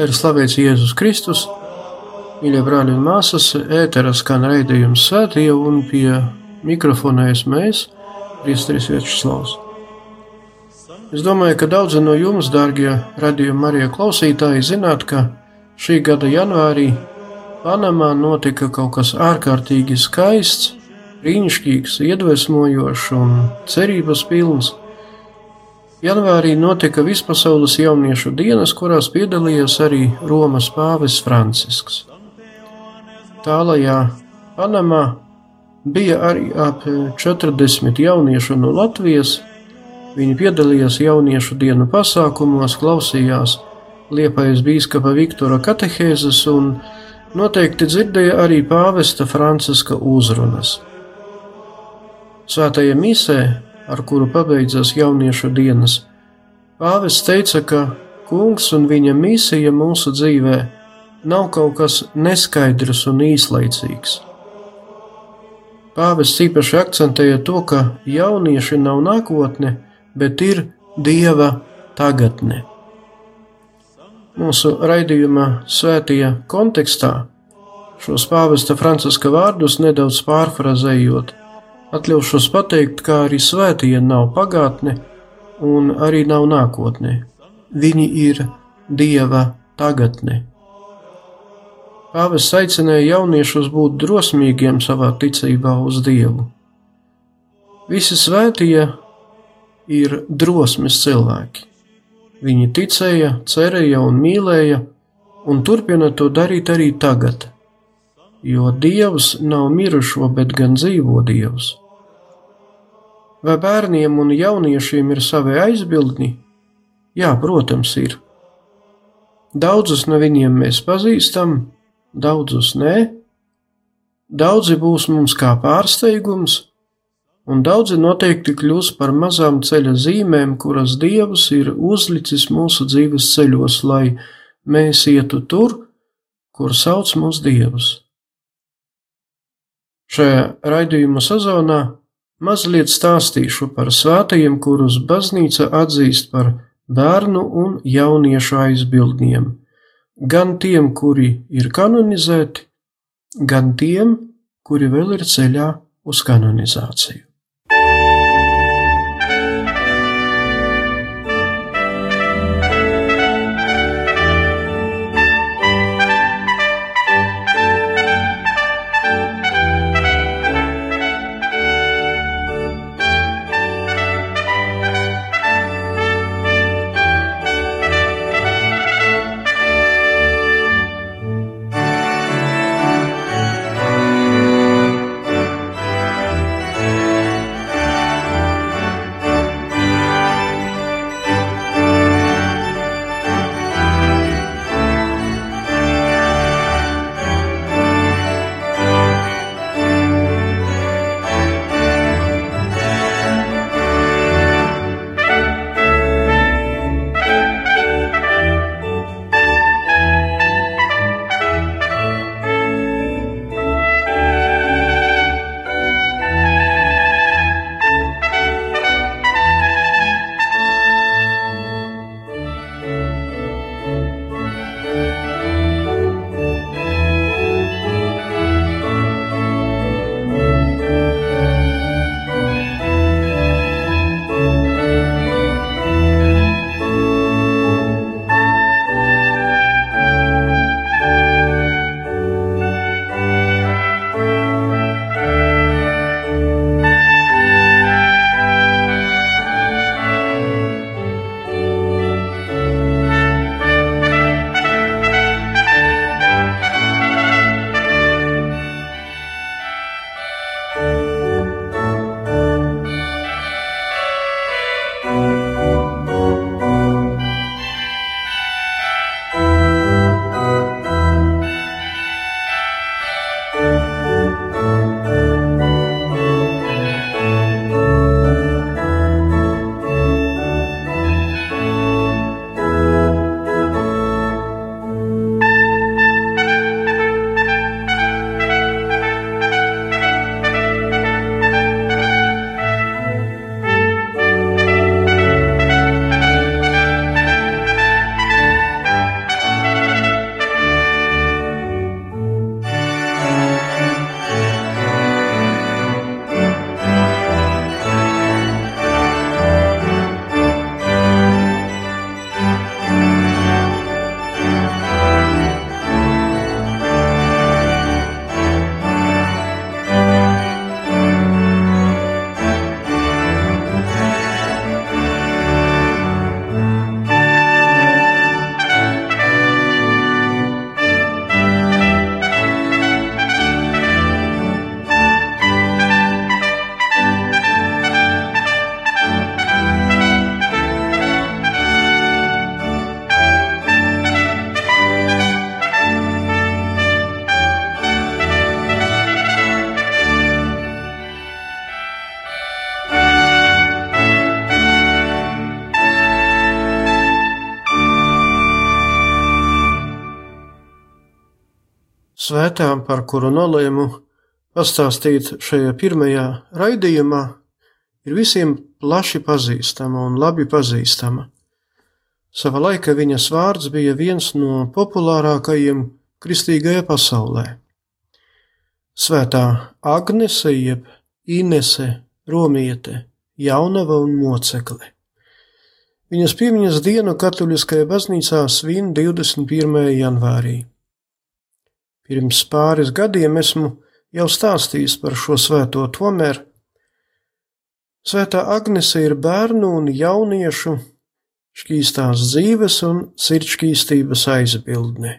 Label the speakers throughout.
Speaker 1: Lai ir slavēts Jēzus Kristus, mīļie brāļi un māsas, ēteras skan raidījums svētie un pie mikrofona es mēs, Priesteris Viečslavs. Es domāju, ka daudzi no jums, dārgie radījuma Marija klausītāji, zināt, ka šī gada janvārī Panamā notika kaut kas ārkārtīgi skaists, brīnišķīgs, iedvesmojošs un cerības pilns. Janvārī notika vispasaules jauniešu dienas, kurās piedalījās arī Romas pāvis Francisks. Tālajā Panamā bija arī ap 40 jauniešu no Latvijas. Viņi piedalījās jauniešu dienu pasākumos, klausījās Liepājas bīskapa Viktora katehēzes un noteikti dzirdēja arī pāvesta Franciska uzrunas. Svētajā misē ar kuru pabeidzās jauniešu dienas. Pāvis teica, ka kungs un viņa misija mūsu dzīvē nav kaut kas neskaidrs un īslaicīgs. Pāvis īpaši akcentēja to, ka jaunieši nav nākotne, bet ir dieva tagadne. Mūsu raidījuma svētajā kontekstā šos pāvesta Franciska vārdus nedaudz pārfrazējot, Atļaušos pateikt, ka arī svētie nav pagātne un arī nav nākotnē. Viņi ir Dieva tagadne. Pāvests aicināja jauniešus būt drosmīgiem savā ticībā uz Dievu. Visi svētie ir drosmes cilvēki. Viņi ticēja, cerēja un mīlēja, un turpina to darīt arī tagad, jo Dievs nav mirušo, bet gan dzīvo Dievs. Vai bērniem un jauniešiem ir savi aizbildni? Jā, protams, ir. Daudzus no viņiem mēs pazīstam, daudzus nē. Daudzi būs mums kā pārsteigums, un daudzi noteikti kļūs par mazām ceļa zīmēm, kuras Dievs ir uzlicis mūsu dzīves ceļos, lai mēs ietu tur, kur sauc mūs Dievs. Šajā raidījuma sezonā Mazliet stāstīšu par svētajiem, kurus baznīca atzīst par bērnu un jauniešu aizbildniem, gan tiem, kuri ir kanonizēti, gan tiem, kuri vēl ir ceļā uz kanonizāciju. Svētā, par kuru nolēmu pastāstīt šajā pirmajā raidījumā, ir visiem plaši pazīstama un labi pazīstama. Sava laika viņas vārds bija viens no populārākajiem kristīgajā pasaulē. Svētā Agnese jeb Inese Romiete, jaunava un mocekle. Viņas piemiņas dienu katoliskajā baznīcā svin 21. janvārī. Pirms pāris gadiem esmu jau stāstījis par šo svēto, tomēr Svētā Agnese ir bērnu un jauniešu šķīstās dzīves un sirdšķīstības aizbildne.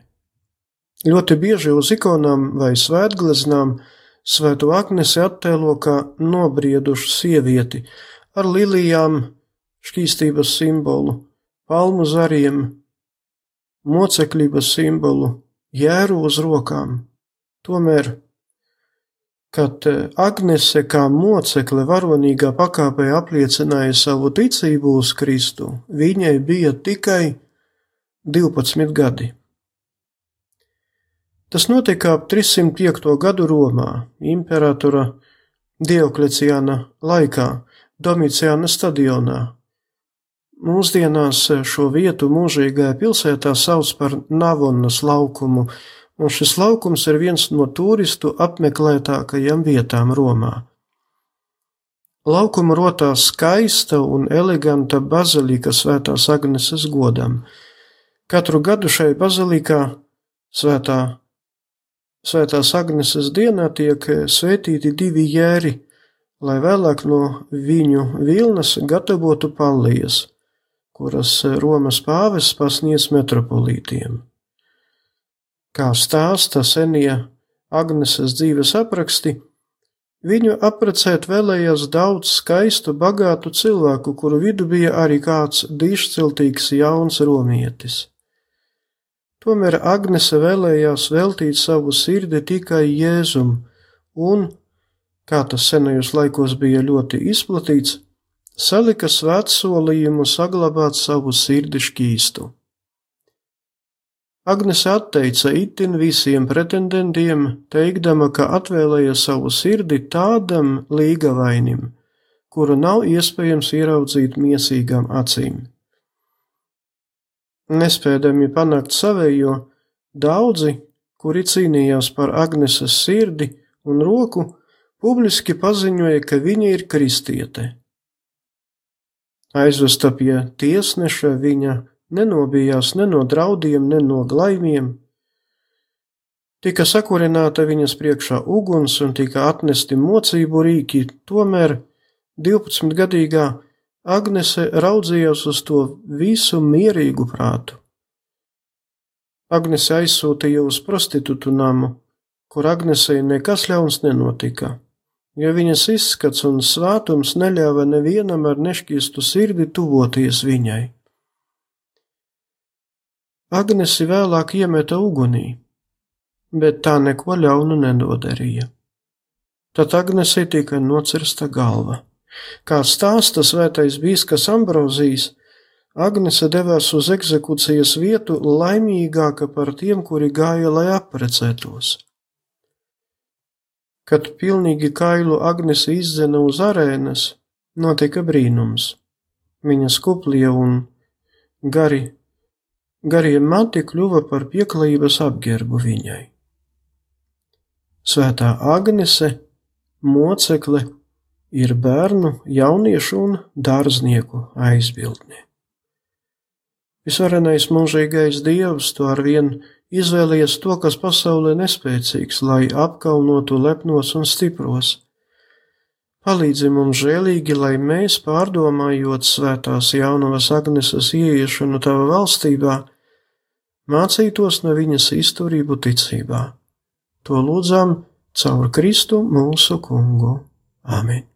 Speaker 1: Ļoti bieži uz ikonām vai svētgleznām Svēto Agnesi attēlo kā nobriedušu sievieti ar lilijām, šķīstības simbolu, palmu zariem, mocekļības simbolu, jēru uz rokām. Tomēr kad eh, Agnese kā mocekle varonīgā pakāpē apliecināja savu ticību uz Kristu, viņai bija tikai 12 gadi. Tas notika ap 305. gadu Romā, imperatora Diokleciāna laikā, Domiciāna stadionā. Mūsdienās šo vietu mūžīgajā pilsētā sauc par Navonas laukumu, un šis laukums ir viens no turistu apmeklētākajām vietām Romā. Laukuma rotās skaista un eleganta bazilika svētās Agneses godam. Katru gadu šai bazilikā svētā, svētās Agneses dienā tiek svētīti divi jēri, lai vēlāk no viņu vilnas gatavotu pallijas, kuras Romas pāvests pasniedz metropolītiem. Kā stāsta senie Agneses dzīves apraksti, viņu apprecēt vēlējās daudz skaistu, bagātu cilvēku, kuru vidu bija arī kāds dišciltīgs jauns romietis. Tomēr Agnese vēlējās veltīt savu sirdi tikai Jēzum, un, kā tas senajos laikos bija ļoti izplatīts, salika svētsolījumu saglabāt savu sirdi šķīstu. Agnese atteica itin visiem pretendentiem, teikdama, ka atvēlēja savu sirdi tādam līgavainim, kuru nav iespējams ieraudzīt miesīgām acīm. Nespēdami panākt savējo, daudzi, kuri cīnījās par Agneses sirdi un roku, publiski paziņoja, ka viņa ir kristiete. Aizvesta pie tiesneša viņa nenobijās ne no draudiem, ne no glaimiem. Tika sakurināta viņas priekšā uguns un tika atnesti mocību rīki, tomēr 12-gadīgā Agnese raudzījās uz to visu mierīgu prātu. Agnese aizsūtīja uz prostitūtu namu, kur Agnesei nekas ļauns nenotika, jo viņas izskats un svātums neļāva nevienam ar nešķīstu sirdi tuvoties viņai. Agnesi vēlāk iemeta ugunī, bet tā neko ļaunu nenodarīja. Tad Agnesei tika nocirsta galva. Kā stāsta svētais bīskas Ambrozijas, Agnese devās uz eksekūcijas vietu laimīgāka par tiem, kuri gāja, lai apprecētos. Kad pilnīgi kailu Agnese izdzena uz arēnas, notika brīnums. Viņa skuplie un gari garie mati kļuva par pieklājības apģērbu viņai. Svētā Agnese, mocekle, ir bērnu, jauniešu un dārznieku aizbildne. Visvarenais mūžīgais dievs to ar vien izvēlējies to, kas pasaulē nespēcīgs, lai apkaunotu lepnos un stipros. Palīdzi mums žēlīgi, lai mēs, pārdomājot svētās jaunavas Agneses ieiešanu tava valstībā, mācītos no viņas izturību ticībā. To lūdzam caur Kristu mūsu kungu. Āmen!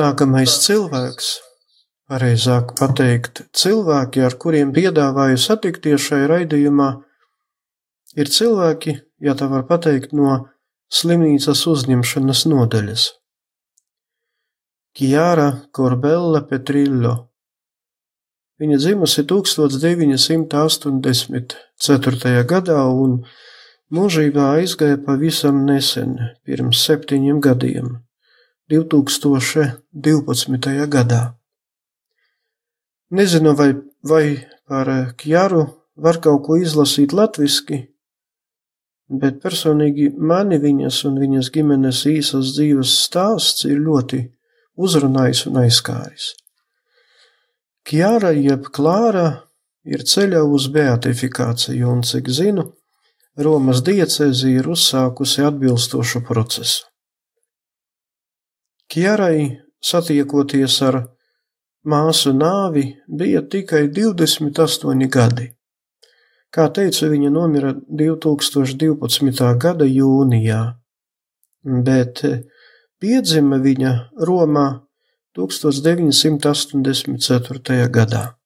Speaker 1: Nākamais cilvēks, pareizāk pateikt, cilvēki, ar kuriem piedāvāju satikties šai raidījumā, ir cilvēki, ja tā var pateikt, no slimnīcas uzņemšanas nodaļas. Kiara Korbella Petrillo. Viņa dzimusi 1984. gadā un mūžībā aizgāja pavisam nesen, pirms septiņiem gadiem, 2012. gadā. Nezinu, vai, vai par Kjaru var kaut ko izlasīt latviski, bet personīgi mani viņas un viņas ģimenes īsas dzīves stāsts ir ļoti uzrunājis un aizskāris. Kjāra jeb Klāra ir ceļā uz beatifikāciju, un cik zinu, Romas diecēzi ir uzsākusi atbilstošu procesu. Kjārai satiekoties ar māsu nāvi bija tikai 28 gadi. Kā teicu, viņa nomira 2012. gada jūnijā, bet Piedzima viņa Romā 1984. gadā.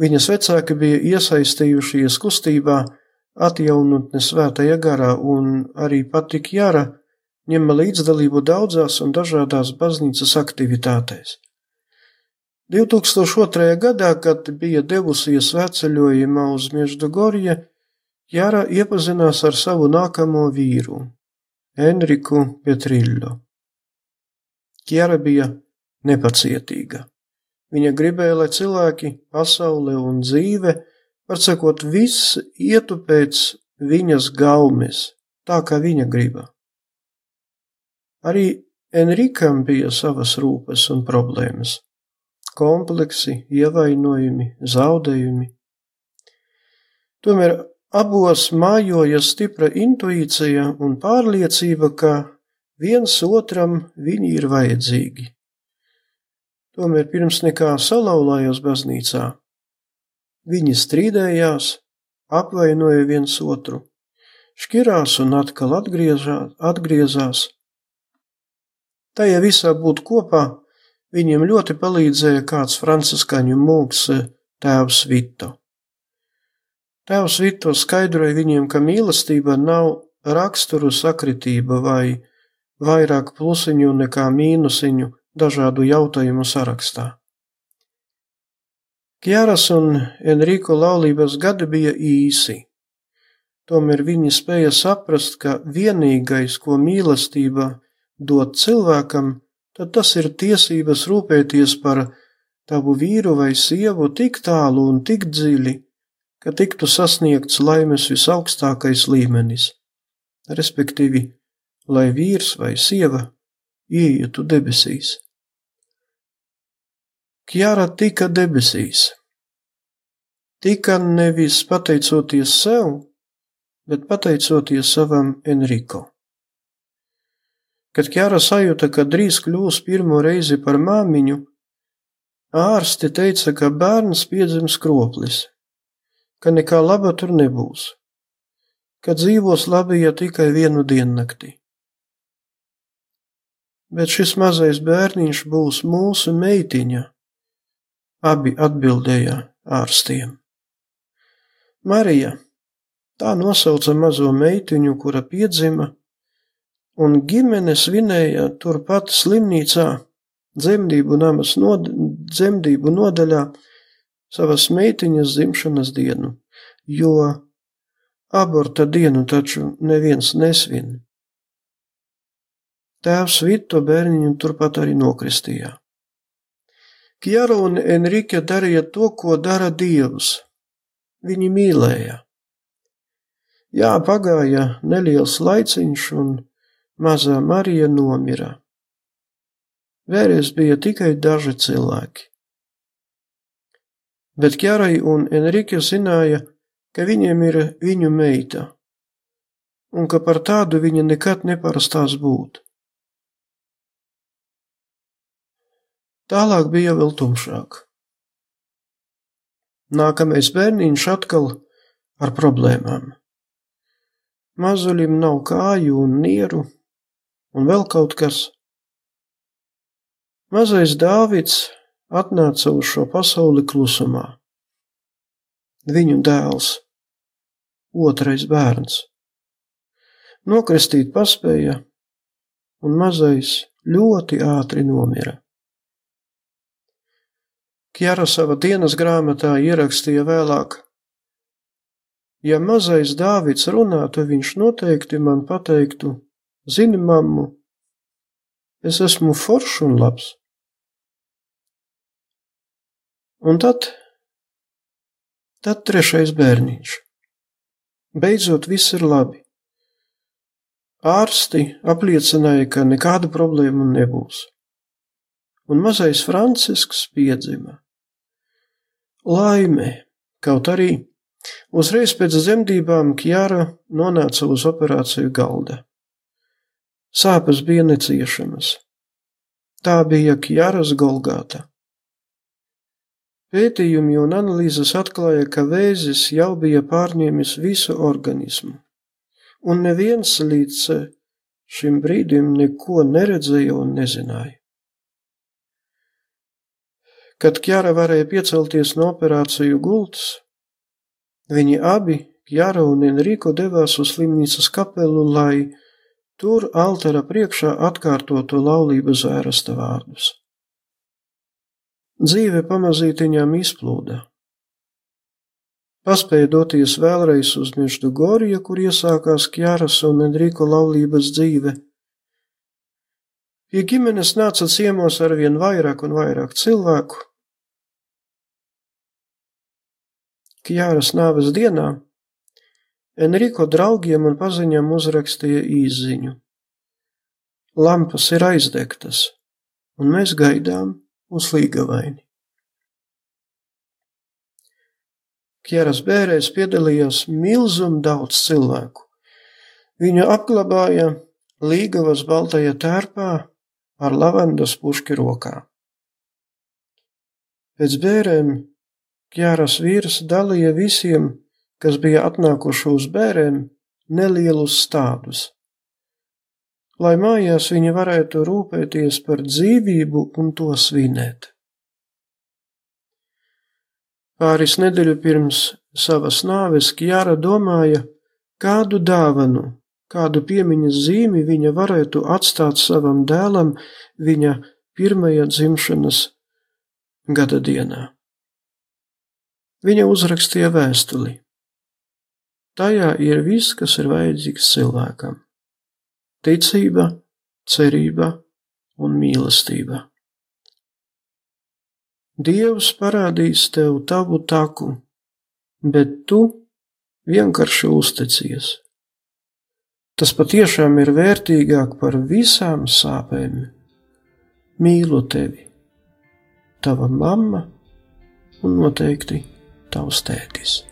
Speaker 1: Viņas vecāki bija iesaistījušies kustībā atjaunotnes svētajā garā, un arī pati Jara ņema līdzdalību daudzās un dažādās baznīcas aktivitātēs. 2002. gadā, kad bija devusies sveceļojumā uz Mieždogorja, Jara iepazinās ar savu nākamo vīru, Enriku Petrillo. Kjara bija nepacietīga. Viņa gribēja, lai cilvēki, pasaule un dzīve, var sakot, viss ietu pēc viņas gaumes, tā kā viņa griba. Arī Enrikam bija savas rūpes un problēmas, kompleksi, ievainojumi, zaudējumi. Tomēr Abos mājoja stipra intuīcija un pārliecība, ka viens otram viņi ir vajadzīgi. Tomēr pirms nekā salauzājās baznīcā, viņi strīdējās, apvainoja viens otru, šķirās un atkal atgriezās. atgriezās. Tajā visā būt kopā viņiem ļoti palīdzēja kāds franciskaņu mūks tēvs Vito. Tēvs Vito skaidroja viņiem, ka mīlestība nav raksturu sakritība vai vairāk plusiņu nekā mīnusiņu dažādu jautājumu sarakstā. Kjāras un Enrico laulības gadi bija īsi, tomēr viņi spēja saprast, ka vienīgais, ko mīlestība dod cilvēkam, tad tas ir tiesības rūpēties par tavu vīru vai sievu tik tālu un tik dziļi, ka tiktu sasniegts laimes visaugstākais līmenis, respektīvi, lai vīrs vai sieva ieietu debesīs. Kjāra tika debesīs. Tika nevis pateicoties sev, bet pateicoties savam Enrico. Kad Kjāra sajūta, ka drīz kļūs pirmo reizi par māmiņu, ārsti teica, ka bērns piedzims kroplis ka nekā laba tur nebūs, ka dzīvos labi, ja tikai vienu diennakti. Bet šis mazais bērniņš būs mūsu meitiņa, abi atbildēja ārstiem. Marija, tā nosauca mazo meitiņu, kura piedzima, un ģimene svinēja turpat slimnīcā, dzemdību namas nod, dzemdību nodaļā, savas meitiņas dzimšanas dienu, jo aborta dienu taču neviens nesvin. Tēvs Vito bērniņu turpat arī nokristīja. Kjara un Enrike darīja to, ko dara Dievs. Viņi mīlēja. Jā, pagāja neliels laiciņš, un mazā Marija nomira. Vēries bija tikai daži cilvēki bet Kjarai un Enrike zināja, ka viņiem ir viņu meita, un ka par tādu viņa nekad neparastās būt. Tālāk bija vēl tumšāk. Nākamais bērniņš atkal ar problēmām. Mazulim nav kāju un nieru, un vēl kaut kas. Mazais Dāvids atnāca uz šo pasauli klusumā. Viņu dēls, otrais bērns. Nokristīt paspēja, un mazais ļoti ātri nomira. Kjara sava dienas grāmatā ierakstīja vēlāk: Ja mazais Dāvids runātu, viņš noteikti man pateiktu: Zini, mammu, es esmu foršs un labs. Un tad, tad trešais bērniņš. Beidzot, viss ir labi. Ārsti apliecināja, ka nekāda problēma nebūs. Un mazais Francisks piedzima. Laime, kaut arī uzreiz pēc dzemdībām Kjara nonāca uz operāciju galda. Sāpes bija neciešamas. Tā bija Kjaras Golgāta. Pētījumi un analīzes atklāja, ka vēzis jau bija pārņēmis visu organismu un neviens līdz šim brīdim neko neredzēja un nezināja. Kad Kjara varēja piecelties no operāciju gultas, viņi abi, Kjara un Enrico, devās uz slimnīcas kapelu, lai tur altara priekšā atkārtotu laulības ērasta vārdus. Dzīve pamazītiņām izplūda paspēja doties vēlreiz uz Meždu Goriju, kur iesākās Kjāras un Enriko laulības dzīve. Pie ģimenes nāca ciemos arvien vairāk un vairāk cilvēku. Kjāras nāves dienā Enriko draugiem un paziņām uzrakstīja īziņu. Lampas ir aizdegtas, un mēs gaidām uz līgavaini. Kjeras bērēs piedalījās milzum daudz cilvēku. Viņu apglabāja Līgavas baltajā tērpā ar lavendas puški rokā. Pēc bērēm Kjāras vīrs dalīja visiem, kas bija atnākuši uz bērēm, nelielus stādus, lai mājās viņi varētu rūpēties par dzīvību un to svinēt. Pāris nedēļu pirms savas nāves Kjāra domāja, kādu dāvanu, kādu piemiņas zīmi viņa varētu atstāt savam dēlam viņa pirmajā dzimšanas gada dienā. Viņa uzrakstīja vēstuli. Tajā ir viss, kas ir vajadzīgs cilvēkam - ticība, cerība un mīlestība. Dievs parādīs tev tavu taku, bet tu vienkārši uzticies. Tas patiešām ir vērtīgāk par visām sāpēm. Mīlu tevi, tava mamma un noteikti tavs tētis.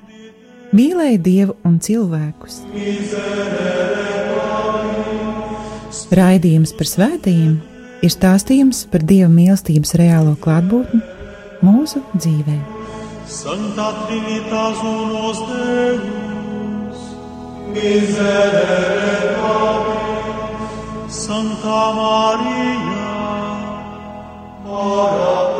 Speaker 2: mīlēja dievu un cilvēkus. Raidījums par svētījumiem ir stāstījums par dieva mīlestības reālo klātbūtni mūsu dzīvē.
Speaker 3: Santa Trinitas unos Deus, miserere Pabli, Santa Maria, ora